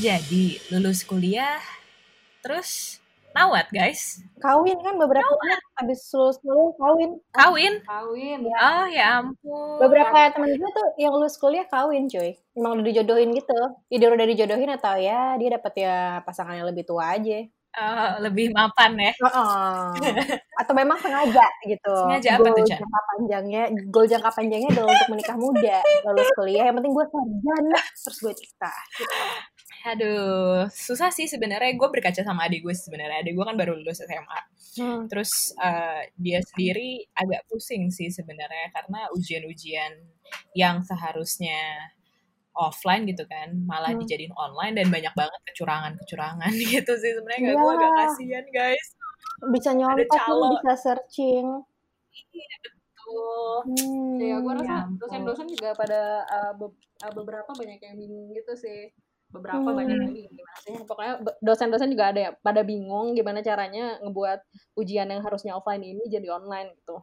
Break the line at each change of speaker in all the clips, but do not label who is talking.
terjadi? Lulus kuliah, terus nawat guys.
Kawin kan beberapa orang habis lulus kuliah kawin.
Kawin?
Kawin.
Oh ya ampun.
Beberapa temen gue tuh yang lulus kuliah kawin cuy. Emang udah dijodohin gitu. Either udah dijodohin atau ya dia dapet ya pasangan yang lebih tua aja.
Oh, lebih mapan ya.
Oh, atau memang sengaja gitu.
Sengaja apa
goal
tuh,
jangka panjangnya, goal jangka panjangnya adalah untuk menikah muda, lulus kuliah. Yang penting gue sarjana, terus gue nikah. Gitu.
Aduh, susah sih sebenarnya. Gue berkaca sama adik gue sebenarnya. Adik gue kan baru lulus SMA.
Hmm.
Terus eh, dia sendiri agak pusing sih sebenarnya karena ujian-ujian yang seharusnya offline gitu kan malah
Hmm.
dijadiin online dan banyak banget kecurangan-kecurangan gitu sih sebenarnya nggak gue
Iya.
agak kasihan guys.
Bisa nyontek, bisa searching.
Iya betul.
Hmm,
Ya, gue rasa
Ya
dosen-dosen juga pada uh, be- uh, beberapa banyak yang bingung gitu sih. Beberapa
Hmm.
banyak yang bingung gimana sih. Pokoknya dosen-dosen juga ada ya pada bingung gimana caranya ngebuat ujian yang harusnya offline ini jadi online gitu.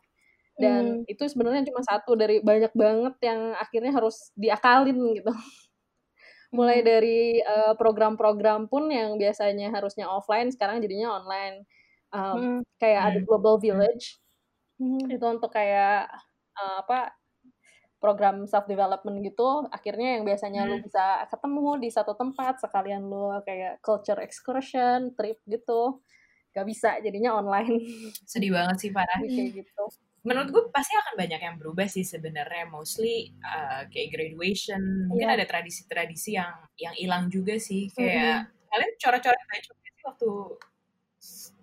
Dan itu sebenarnya cuma satu dari banyak banget yang akhirnya harus diakalin gitu. Mulai
Hmm.
dari uh, program-program pun yang biasanya harusnya offline sekarang jadinya online. Um,
Hmm.
kayak ada
Hmm.
Global Village
Hmm.
itu untuk kayak uh, apa program self development gitu akhirnya yang biasanya lu bisa ketemu di satu tempat sekalian lu kayak culture excursion trip gitu gak bisa jadinya online
Sedih banget sih parah.
kayak gitu
Menurut gue pasti akan banyak yang berubah sih sebenarnya. Mostly uh, kayak graduation. Mungkin
Iya.
ada tradisi-tradisi yang yang hilang juga sih. Kayak kalian coret-coret baju nggak sih waktu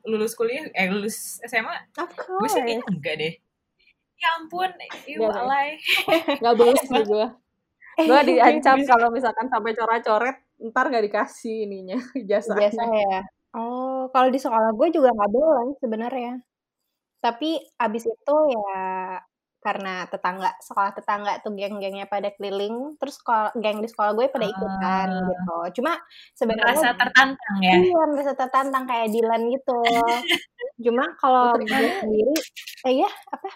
lulus kuliah, eh lulus SMA? Gue sih kayaknya enggak deh. Ya ampun,
deh.
alay.
nggak boleh sih gue
Eh,
gue diancam
Bisa.
kalau misalkan sampai coret-coret ntar gak dikasih ininya
biasa
ijazahnya
ya. Oh, kalau di sekolah gue juga nggak boleh sebenarnya. Tapi abis itu ya karena tetangga sekolah tetangga tuh geng-gengnya pada keliling, terus sekolah, geng di sekolah gue pada ikutan
Ah.
gitu. Cuma sebenarnya
Merasa tertantang ya.
iya merasa tertantang kayak Dilan gitu. Cuma kalau gue sendiri, eh ya apa?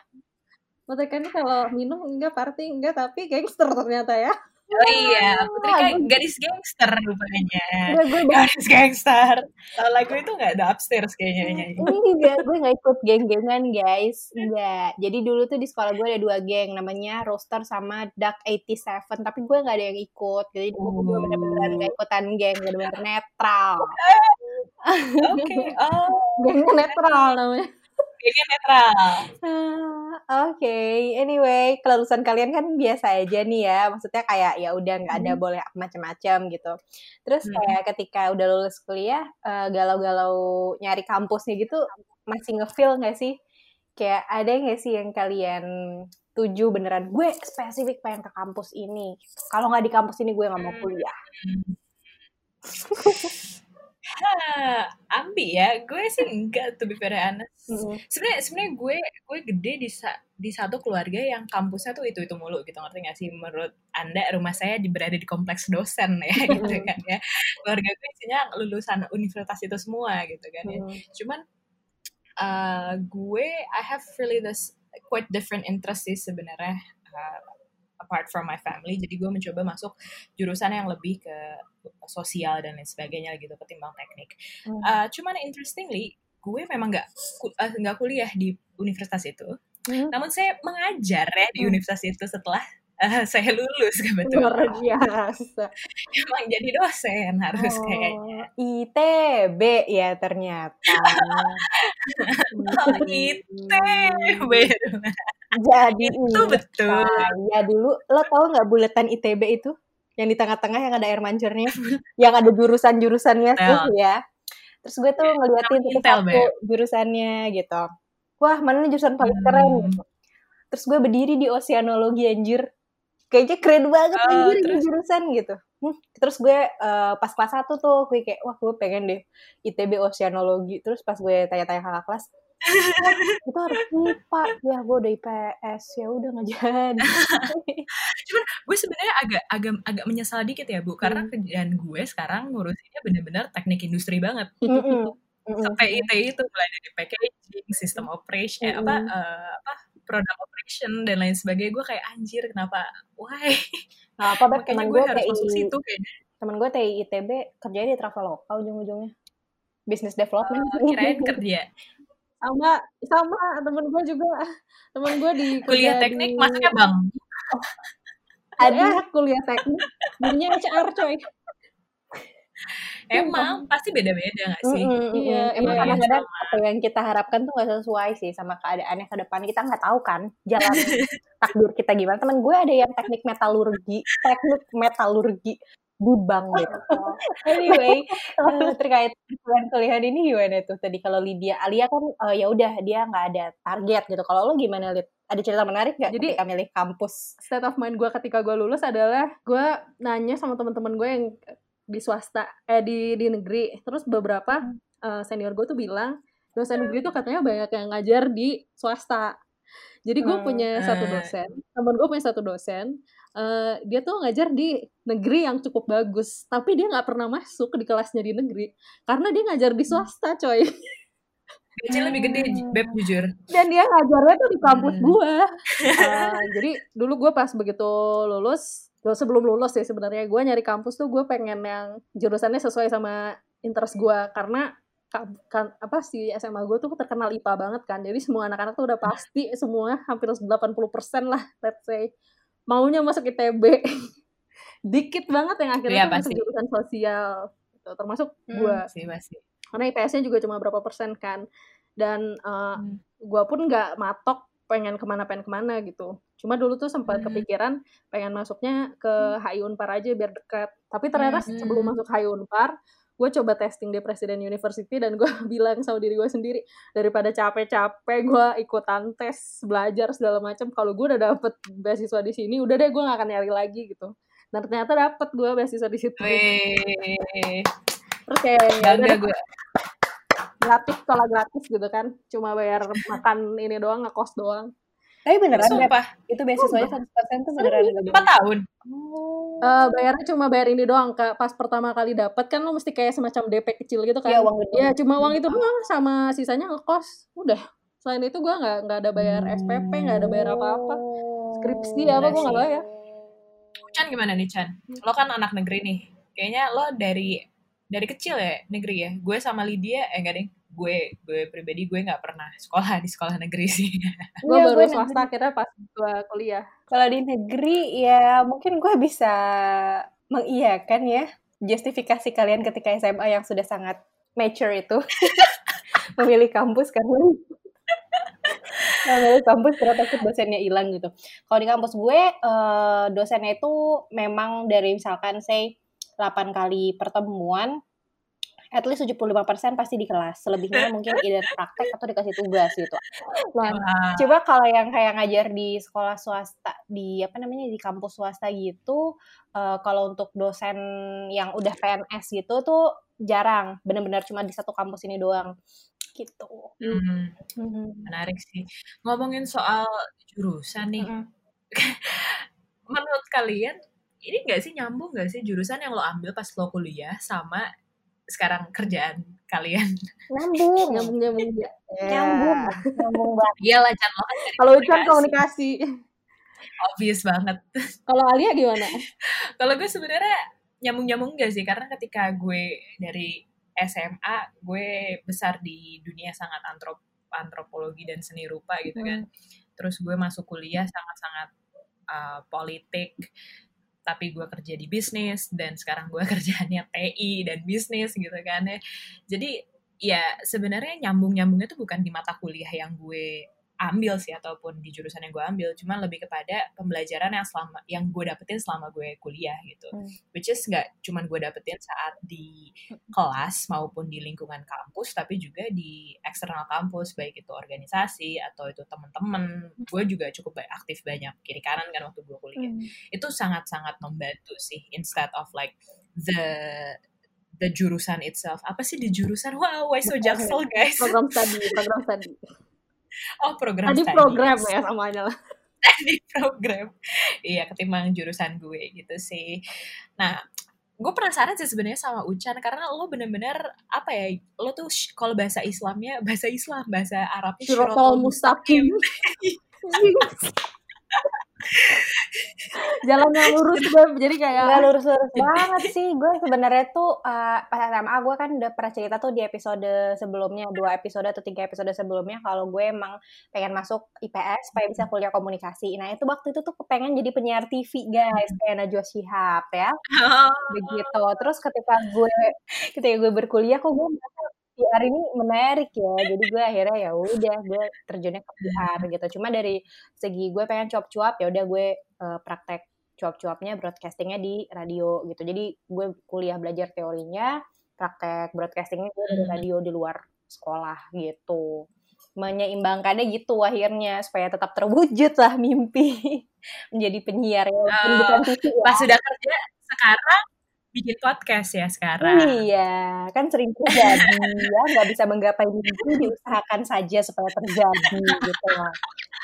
Mereka ini kalau minum enggak party enggak tapi gangster ternyata ya
Oh iya, Putri
Ah,
kan
gue-
gadis gangster rupanya.
Gue gue bahas
Gadis gangster. Kalau lagu itu nggak? Ada upstairs kayaknya
ini juga gue nggak ikut geng-gengan guys. Enggak jadi dulu tuh di sekolah gue ada dua geng namanya Roaster sama Duck 87 tapi gue nggak ada yang ikut. Jadi dulu gue bener-bener nggak ikutan geng bener-bener netral.
Oke, oh,
gengnya netral namanya
kayaknya netral.
Ah, oke. Anyway kelulusan kalian kan biasa aja nih ya. Maksudnya kayak ya udah nggak ada boleh macam-macam gitu. Terus
Hmm.
kayak ketika udah lulus kuliah eh, galau-galau nyari kampusnya gitu masih ngefeel nggak sih? Kayak ada nggak sih yang kalian tuju beneran gue spesifik pengen ke kampus ini. Gitu. kalau nggak di kampus ini gue nggak mau kuliah
Hah, ambi ya. Gue sih enggak to be very honest.
Mm.
Sebenarnya sebenarnya gue gue gede di sa- di satu keluarga yang kampusnya tuh itu itu mulu gitu ngerti gak sih? Menurut anda rumah saya di- berada di kompleks dosen ya gitu kan ya. Keluarga gue isinya lulusan universitas itu semua gitu kan ya.
Mm.
Cuman uh, gue I have really this quite different interest sih sebenarnya uh, apart from my family. Jadi gue mencoba masuk jurusan yang lebih ke sosial dan lain sebagainya gitu ketimbang teknik.
Hmm.
Uh, cuman interestingly gue memang nggak uh, nggak kuliah di universitas itu.
Hmm.
Namun saya mengajar ya di
Hmm.
universitas itu setelah uh, saya lulus
luar
kebetulan.
biasa
Emang jadi dosen harus kayaknya.
Oh, ITB ya ternyata.
Oh, ITB.
Jadi
Itu betul.
saya dulu, lo tau nggak buletan ITB itu? Yang di tengah-tengah yang ada air mancurnya, yang ada jurusan-jurusannya tuh ya. Terus gue tuh ngeliatin satu-satu
Beb.
jurusannya gitu. Wah, mana nih jurusan paling keren
Hmm.
gitu. Terus gue berdiri di oceanologi anjir. Kayaknya keren banget
Oh,
anjir
terus?
jurusan gitu. Hmm, Terus gue eh, pas kelas 1 tuh gue kayak wah gue pengen deh ITB oceanologi. Terus pas gue tanya-tanya kakak kelas, itu harus IPA. Ya gue udah IPS, ya udah nggak jadi.
Cuman gue sebenarnya agak agak agak menyesal dikit ya bu, karena
Hmm.
kerjaan gue sekarang ngurusinnya bener-bener teknik industri banget.
Mm-mm.
Sampai IT itu mulai dari packaging, sistem operation, eh, apa
Mm-mm.
eh, apa product operation dan lain sebagainya. Gue kayak anjir kenapa? Why?
Nah, apa Beb, teman
gue harus masuk situ kayaknya.
temen gue TI ITB kerjanya di Traveloka ujung-ujungnya business development
Oh, kirain kerja.
Sama sama temen gue juga. Temen gue di
Kuliah
kerja
teknik
di-
masuknya bang.
ada
ya kuliah teknik. Dirinya HR coy.
Emang pasti beda-beda gak sih?
Mm-mm,
Iya,
mm-mm. emang
iya,
kadang-kadang apa yang kita harapkan tuh gak sesuai sih sama keadaannya ke depan. Kita nggak tahu kan jalan takdir kita gimana. Temen gue ada yang teknik metalurgi teknik metalurgi di bank gitu. anyway eh, terkait kuliah kuliahan ini gimana tuh? Tadi kalau Lydia Alia kan eh, ya udah dia nggak ada target gitu. Kalau lo gimana Lid? Ada cerita menarik nggak
Jadi-
ketika milih kampus?
State of mind gue ketika gue lulus adalah gue nanya sama teman-teman gue yang di swasta eh di di negeri. Terus beberapa eh, senior gue tuh bilang dosen negeri tuh katanya banyak yang ngajar di swasta. Jadi gue
Hmm,
punya satu dosen temen gue punya satu dosen eh, dia tuh ngajar di negeri yang cukup bagus tapi dia nggak pernah masuk di kelasnya di negeri karena dia ngajar di swasta coy
Gaji lebih gede, Beb jujur.
dan dia ngajarnya tuh di kampus
Hmm.
gua Eh, jadi dulu gue pas begitu lulus sebelum lulus ya sebenarnya gue nyari kampus tuh gue pengen yang jurusannya sesuai sama interest gue karena ka- kan apa sih SMA gue tuh terkenal IPA banget kan jadi semua anak-anak tuh udah pasti semua hampir 80% lah let's say maunya masuk ITB dikit banget yang akhirnya tuh masuk jurusan sosial gitu. termasuk
Hmm.
gue karena IPS-nya juga cuma berapa persen kan dan uh,
Hmm.
gue pun nggak matok pengen ke mana pengen ke mana gitu cuma dulu tuh sempat
Hmm.
kepikiran pengen masuknya ke HI Unpar aja biar dekat tapi ternyata
Hmm.
sebelum masuk HI Unpar gue coba testing di Presiden University dan gue bilang sama diri gue sendiri daripada capek-capek gue ikutan tes belajar segala macam kalau gue udah dapet beasiswa di sini udah deh gue nggak akan nyari lagi gitu. Dan ternyata dapet gue beasiswa di situ. Terus kayak ya
gue.
gratis sekolah gratis gitu kan. Cuma bayar makan ini doang ngekos doang
tapi beneran
Sumpah,
itu beasiswanya 100% tuh beneran nggak
4
bohong?
tahun.
Oh.
Eh, bayarnya cuma bayar ini doang kak pas pertama kali dapat kan lo mesti kayak semacam DP kecil gitu kan
Iya, uang gede.
ya cuma uang itu doang sama sisanya ngekos udah selain itu gua nggak nggak ada bayar SPP nggak ada bayar apa-apa skripsi
Oh,
apa gua nggak bayar
Chan gimana nih Chan? Lo kan anak negeri nih. Kayaknya lo dari dari kecil ya negeri ya. Gue sama Lydia, eh enggak deh. Gue gue pribadi gue nggak pernah sekolah di sekolah negeri sih.
gue
Iya,
baru
gue
swasta akhirnya pas gua kuliah
Kalau di negeri ya mungkin gue bisa mengiyakan ya justifikasi kalian ketika SMA yang sudah sangat mature itu memilih kampus karena memilih kampus karena takut dosennya hilang gitu. Kalau di kampus gue eh, dosennya itu memang dari misalkan say 8 kali pertemuan at least 75% pasti di kelas. Selebihnya mungkin either praktek atau dikasih tugas gitu. Nah, Coba kalau yang kayak ngajar di sekolah swasta di apa namanya di kampus swasta gitu, eh, kalau untuk dosen yang udah PNS gitu tuh jarang, bener-bener cuma di satu kampus ini doang, gitu.
hmm, menarik sih. Ngomongin soal jurusan nih,
Mm-mm.
menurut kalian ini nggak sih nyambung nggak sih jurusan yang lo ambil pas lo kuliah sama sekarang kerjaan kalian?
Nyambung,
nyambung nyambung ya
nyambung, nyambung banget.
Iya lah, Chan lo kan
kalau itu kan
komunikasi. obvious banget.
kalau Alia gimana
Kalau gue sebenarnya nyambung-nyambung gak sih karena ketika gue dari SMA gue besar di dunia sangat antrop antropologi dan seni rupa gitu kan. Terus gue masuk kuliah sangat-sangat uh, politik tapi gue kerja di bisnis dan sekarang gue kerjaannya TI dan bisnis gitu kan ya. Jadi ya sebenarnya nyambung-nyambungnya tuh bukan di mata kuliah yang gue ambil sih ataupun di jurusan yang gue ambil, cuman lebih kepada pembelajaran yang selama yang gue dapetin selama gue kuliah gitu.
Hmm.
Which is nggak cuman gue dapetin saat di kelas maupun di lingkungan kampus, tapi juga di eksternal kampus baik itu organisasi atau itu teman-teman. Gue juga cukup aktif banyak kiri kanan kan waktu gue kuliah. Itu sangat-sangat membantu sih instead of like the the jurusan itself. Apa sih di jurusan? Wow, why so jaksel guys?
program studi program studi
Oh, program
tadi
studies.
program ya samanya lah
di program. Iya, ketimbang jurusan gue gitu sih. Nah, gue penasaran sih sebenarnya sama Ucan karena lo bener-bener apa ya? Lo tuh kalau bahasa Islamnya bahasa Islam, bahasa Arabnya
syurotol mustaqim jalan yang lurus gue jadi kayak
nggak lurus-lurus banget sih gue sebenarnya tuh uh, pas SMA gue kan udah pernah cerita tuh di episode sebelumnya dua episode atau tiga episode sebelumnya kalau gue emang pengen masuk IPS supaya bisa kuliah komunikasi. Nah itu waktu itu tuh pengen jadi penyiar TV guys kayak Najwa Shihab ya. Begitu. Terus ketika gue ketika gue berkuliah kok gue merasa PR ini menarik ya jadi gue akhirnya ya udah gue terjunnya ke PR gitu cuma dari segi gue pengen cuap-cuap ya udah gue uh, praktek cuap-cuapnya broadcastingnya di radio gitu jadi gue kuliah belajar teorinya praktek broadcastingnya gue dari
Hmm.
radio di luar sekolah gitu menyeimbangkannya gitu akhirnya supaya tetap terwujud lah mimpi menjadi penyiar ya
Oh,
ya.
Pas sudah kerja sekarang bikin podcast ya sekarang.
Iya, kan sering terjadi ya, nggak bisa menggapai mimpi, diusahakan saja supaya terjadi gitu loh.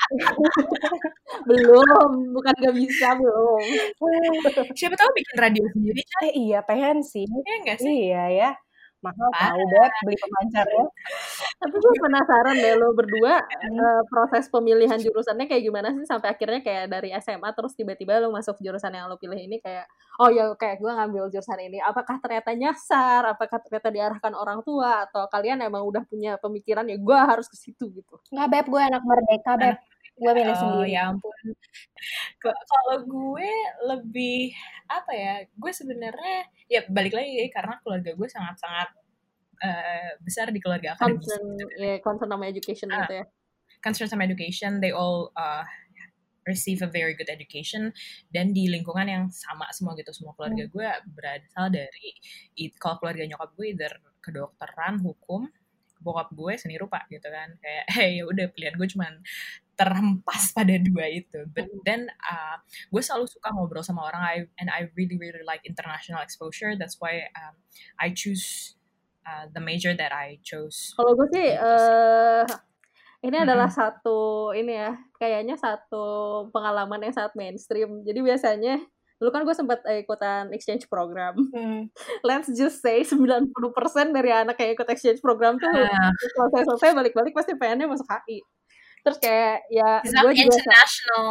belum bukan gak bisa belum
Siapa tahu bikin radio sendiri.
Eh iya, pengen sih.
Iya nggak sih?
Iya ya. Mahal
Parah.
tahu Beb beli pemancarnya.
tapi gue penasaran deh lo berdua eh, proses pemilihan jurusannya kayak gimana sih? Sampai akhirnya kayak dari SMA terus tiba-tiba lo masuk jurusan yang lo pilih ini kayak oh ya kayak gue ngambil jurusan ini. Apakah ternyata nyasar? Apakah ternyata diarahkan orang tua? Atau kalian emang udah punya pemikiran ya gue harus ke situ gitu?
Nggak Beb, gue anak merdeka Beb. Gue milih
Oh
sendiri.
ya ampun. Kalau gue lebih apa ya? Gue sebenarnya ya balik lagi ya, karena keluarga gue sangat-sangat eh, besar di keluarga akademis.
concern ya concern sama education
Ah.
gitu ya
Concern sama education, they all uh, receive a very good education dan di lingkungan yang sama semua gitu semua keluarga gue berasal dari it- kalau keluarga nyokap gue either kedokteran hukum bokap gue seni rupa gitu kan kayak hey ya udah pilihan gue cuman terhempas pada dua itu but then uh, gue selalu suka ngobrol sama orang I, and I really really like international exposure that's why um, I choose uh, the major that I chose
Kalau gue sih eh ini
Mm-mm.
adalah satu ini ya, kayaknya satu pengalaman yang sangat mainstream. Jadi biasanya dulu kan gue sempat ikutan exchange program.
Hmm.
Let's just say 90% dari anak yang ikut exchange program tuh
Ah,
selesai-selesai balik-balik pasti pengennya masuk HI. Terus kayak ya gue juga
international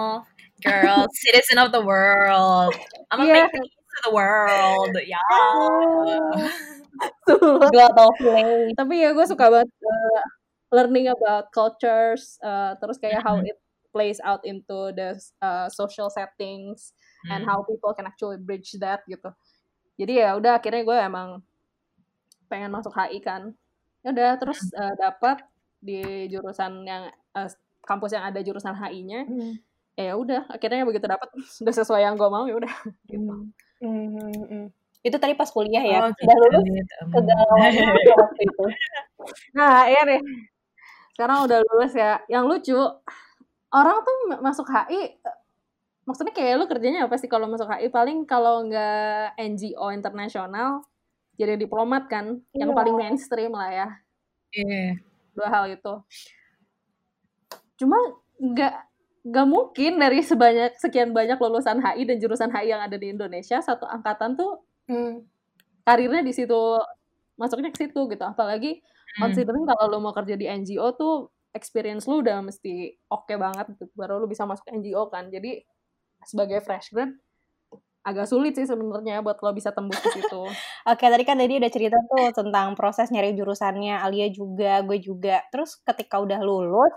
girl citizen of the world. I'm a make peace to the world ya
Global play.
tapi ya gue suka banget uh, learning about cultures uh, terus kayak how
Mhm.
it plays out into the uh, social settings and
Hmm.
how people can actually bridge that gitu. Jadi ya udah akhirnya gue emang pengen masuk HI kan. Ya udah terus uh, dapat di jurusan yang uh, kampus yang ada jurusan HI-nya
Hmm.
ya udah akhirnya begitu dapat sudah sesuai yang gue mau ya udah gitu
Hmm, hmm, hmm. Itu tadi pas kuliah ya.
Oh,
Udah lulus
gitu.
kegalauan apa waktu itu.
Nah, iya nih. Sekarang udah lulus ya. Yang lucu, orang tuh ma- masuk HI, maksudnya kayak lu kerjanya apa sih kalau masuk HI? Paling kalau nggak NGO internasional, jadi diplomat kan, yang
Iya.
paling mainstream lah ya.
Iya.
Dua hal itu. Cuma nggak nggak mungkin dari sebanyak sekian banyak lulusan HI dan jurusan HI yang ada di Indonesia satu angkatan tuh
Hmm.
karirnya di situ masuknya ke situ gitu apalagi
Hmm.
considering kalau lo mau kerja di NGO tuh experience lu udah mesti oke banget gitu baru lu bisa masuk NGO kan jadi sebagai fresh grad agak sulit sih sebenarnya buat lo bisa tembus ke situ
Oke, tadi kan tadi udah cerita tuh tentang proses nyari jurusannya, Alia juga, gue juga. Terus ketika udah lulus,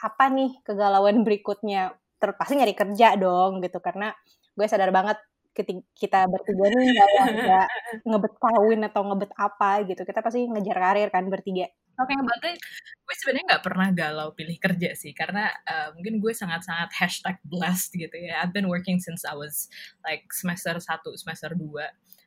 apa nih kegalauan berikutnya? Ter pasti nyari kerja dong gitu karena gue sadar banget ketika kita bertiga nih nggak ngebet kawin atau ngebet apa gitu. Kita pasti ngejar karir kan bertiga.
Oke, berarti gue sebenarnya nggak pernah galau pilih kerja sih, karena uh, mungkin gue sangat-sangat hashtag blessed gitu ya. I've been working since I was like semester 1, semester 2.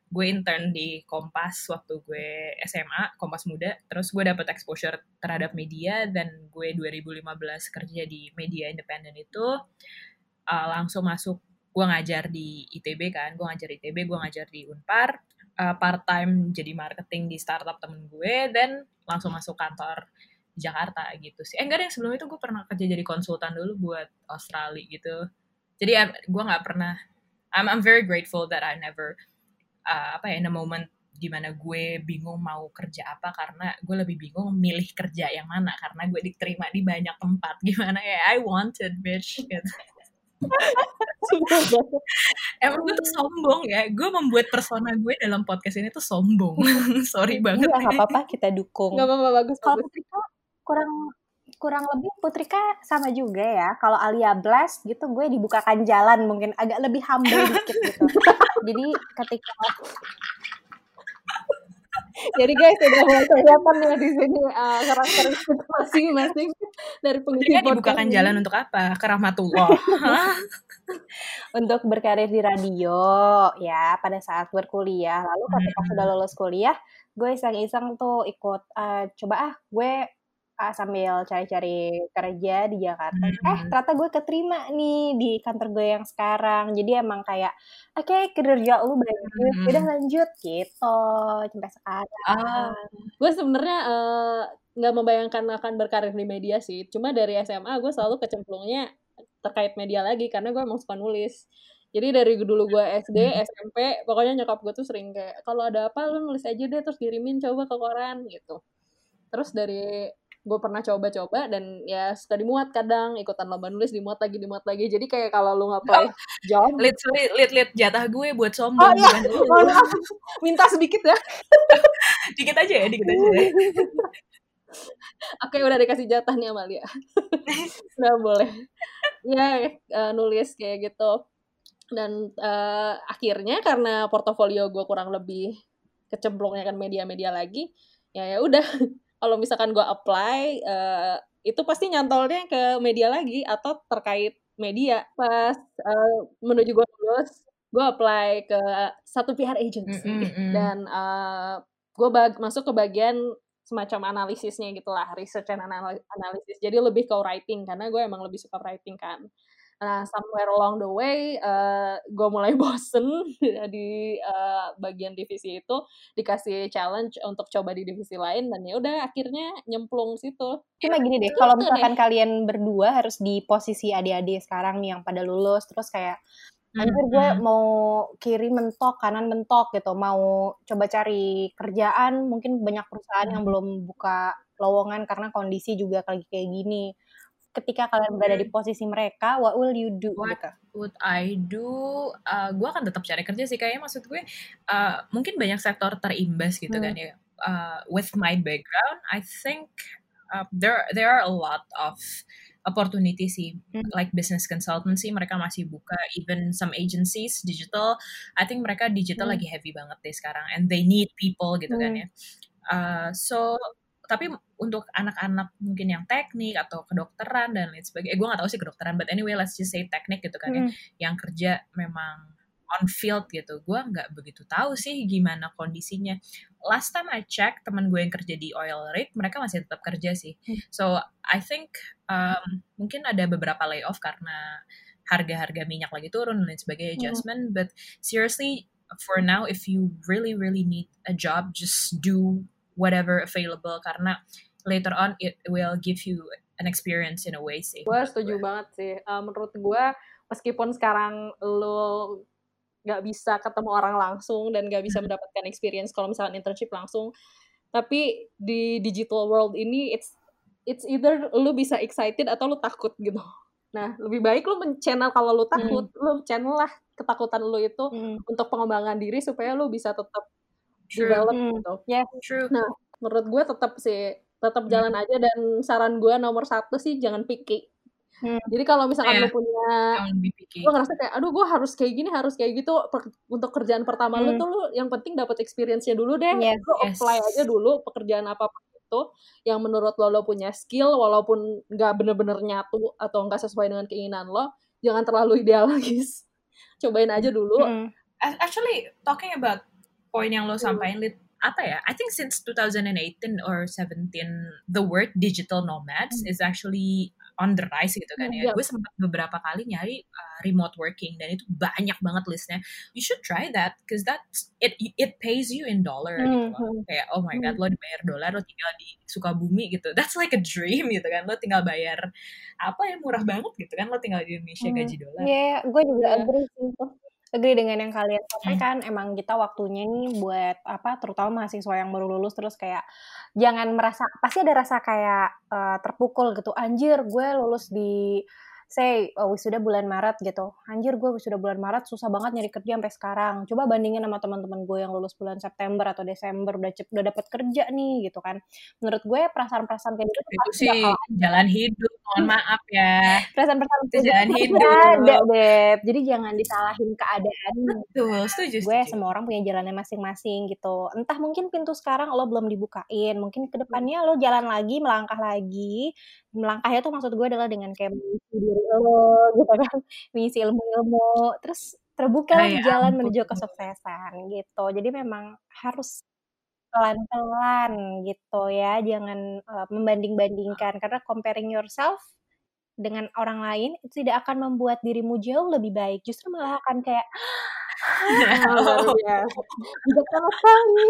Gue intern di Kompas waktu gue SMA, Kompas Muda. Terus gue dapet exposure terhadap media, dan gue 2015 kerja di media independen itu, uh, langsung masuk, gue ngajar di ITB kan, gue ngajar ITB, gue ngajar di Unpar, uh, part time jadi marketing di startup temen gue dan langsung masuk kantor di Jakarta gitu sih. Eh enggak deh sebelum itu gue pernah kerja jadi konsultan dulu buat Australia gitu. Jadi ya, gue nggak pernah. I'm I'm very grateful that I never uh, apa ya in a moment di mana gue bingung mau kerja apa karena gue lebih bingung milih kerja yang mana karena gue diterima di banyak tempat gimana ya I wanted bitch gitu. Emang gue tuh sombong ya. Gue membuat persona gue dalam podcast ini tuh sombong. Sorry banget.
Iya, gak apa-apa kita dukung.
Gak apa-apa bagus.
Kalau kurang kurang lebih Putrika sama juga ya. Kalau Alia Blast gitu gue dibukakan jalan mungkin agak lebih humble dikit gitu. Jadi ketika
Jadi guys sudah mulai kelihatan ya di sini uh, karakteristik masing-masing dari pengisi podcast
dibukakan
ini.
jalan untuk apa? Ke rahmatullah.
untuk berkarir di radio ya pada saat berkuliah. Lalu ketika
Hmm.
sudah lulus kuliah, gue iseng-iseng tuh ikut eh, coba ah gue ah, sambil cari-cari kerja di Jakarta. Eh
Hmm.
ternyata gue keterima nih di kantor gue yang sekarang. Jadi emang kayak oke kinerja lu bagus,
Hmm.
udah lanjut gitu sampai sekarang.
Ah,
Gue sebenarnya eh, nggak membayangkan akan berkarir di media sih. Cuma dari SMA gue selalu kecemplungnya terkait media lagi karena gue emang suka nulis. Jadi dari dulu gue SD,
Hmm.
SMP, pokoknya nyokap gue tuh sering kayak kalau ada apa lu nulis aja deh terus kirimin coba ke koran gitu. Terus dari gue pernah coba-coba dan ya suka dimuat kadang ikutan lomba nulis dimuat lagi dimuat lagi jadi kayak kalau lu job
Lit, sorry, lit, lit jatah gue buat
oh
sombong.
iya mohon maaf minta sedikit ya
Dikit aja ya, dikit aja. ya.
Oke, udah dikasih jatah nih Amalia. Udah boleh. Ya, eh, nulis kayak gitu. Dan eh, akhirnya karena portofolio gue kurang lebih kecemplungnya kan media-media lagi, ya ya udah. Kalau misalkan gue apply, eh, itu pasti nyantolnya ke media lagi atau terkait media. Pas eh, menuju gue lulus, gue apply ke satu PR agency
Mm, mm, mm.
dan uh, gue masuk ke bagian semacam analisisnya gitulah research and anal- analysis jadi lebih ke writing karena gue emang lebih suka writing kan nah somewhere along the way uh, gue mulai bosen di uh, bagian divisi itu dikasih challenge untuk coba di divisi lain dan ya udah akhirnya nyemplung situ.
Cuma gini deh,
Itu
kalau misalkan kalian berdua harus di posisi adik-adik sekarang nih yang pada lulus, terus kayak anjir gue mau kiri mentok, kanan mentok gitu, mau coba cari kerjaan, mungkin banyak perusahaan yang belum buka lowongan karena kondisi juga lagi kayak gini. Ketika kalian berada di posisi mereka, what will you do
What
gitu?
would I do? Uh, gue akan tetap cari kerja sih. Kayaknya maksud gue, uh, mungkin banyak sektor terimbas gitu
Hmm.
kan ya. Uh, with my background, I think uh, there there are a lot of opportunity sih.
Hmm.
Like business consultancy, mereka masih buka. Even some agencies, digital. I think mereka digital
Hmm.
lagi heavy banget deh sekarang. And they need people gitu kan
Hmm.
ya. Uh, so tapi untuk anak-anak mungkin yang teknik atau kedokteran dan lain sebagainya, eh, gue gak tahu sih kedokteran, but anyway let's just say teknik gitu kan ya,
Hmm.
yang kerja memang on field gitu, gue nggak begitu tahu sih gimana kondisinya. Last time I check teman gue yang kerja di oil rig, mereka masih tetap kerja sih.
Hmm.
So I think um, mungkin ada beberapa layoff karena harga-harga minyak lagi turun dan lain sebagainya
Hmm.
adjustment, but seriously for now if you really really need a job, just do whatever available karena later on it will give you an experience in a way sih.
gue setuju banget sih Uh, menurut gue meskipun sekarang lo nggak bisa ketemu orang langsung dan nggak bisa
Hmm.
mendapatkan experience kalau misalkan internship langsung tapi di digital world ini it's it's either lu bisa excited atau lu takut gitu nah lebih baik lu men-channel kalau lu takut lu channel lah ketakutan lu itu
Hmm.
untuk pengembangan diri supaya lu bisa tetap
True.
develop
Hmm.
gitu
Yes.
True.
Nah, menurut gue tetap sih tetap jalan aja dan saran gue nomor satu sih jangan picky.
Hmm.
Jadi kalau misalkan
Iya.
lu punya lu ngerasa kayak aduh gue harus kayak gini harus kayak gitu per- untuk kerjaan pertama lu
Hmm.
tuh lu yang penting dapat experience-nya dulu deh.
Yes.
Lu
Yes.
apply aja dulu pekerjaan apa pun itu yang menurut lo lo punya skill walaupun nggak bener-bener nyatu atau nggak sesuai dengan keinginan lo, jangan terlalu idealis. Cobain aja dulu.
Hmm.
Actually, talking about point yang lo
Hmm.
sampaikan, Lit, apa ya? I think since 2018 or 17, the word digital nomads is actually on the rise gitu kan
Hmm,
ya.
iya.
Gue sempat beberapa kali nyari uh, remote working dan itu banyak banget listnya. You should try that because that it it pays you in dollar gitu loh.
Hmm.
Kayak oh my god, lo dibayar dolar, lo tinggal di Sukabumi gitu. That's like a dream gitu kan. Lo tinggal bayar apa ya murah banget gitu kan. Lo tinggal di Indonesia
Hmm.
gaji dolar.
Iya, gue juga
Iya.
agree sih. Agree dengan yang kalian sampaikan. Emang kita waktunya nih buat apa, terutama mahasiswa yang baru lulus terus kayak jangan merasa pasti ada rasa kayak eh, terpukul gitu. Anjir, gue lulus di say oh, wisuda bulan Maret gitu. Anjir gue wisuda bulan Maret susah banget nyari kerja sampai sekarang. Coba bandingin sama teman-teman gue yang lulus bulan September atau Desember udah cep udah dapat kerja nih gitu kan. Menurut gue perasaan-perasaan kayak gitu
itu sih jalan hidup mohon maaf ya.
Perasaan-perasaan
itu jalan hidup.
ada deh jadi jangan disalahin keadaan.
Betul setuju
gue
setuju.
semua orang punya jalannya masing-masing gitu. Entah mungkin pintu sekarang lo belum dibukain mungkin ke depannya lo jalan lagi melangkah lagi melangkahnya tuh maksud gue adalah dengan kayak mengisi diri lo gitu kan. Mengisi ilmu-ilmu. Terus terbuka
Ah, ya
jalan
ampun.
menuju kesuksesan gitu. Jadi memang harus pelan-pelan gitu ya. Jangan uh, membanding-bandingkan. Karena comparing yourself dengan orang lain itu tidak akan membuat dirimu jauh lebih baik. Justru malah akan kayak
luar biasa.
bijaksana sekali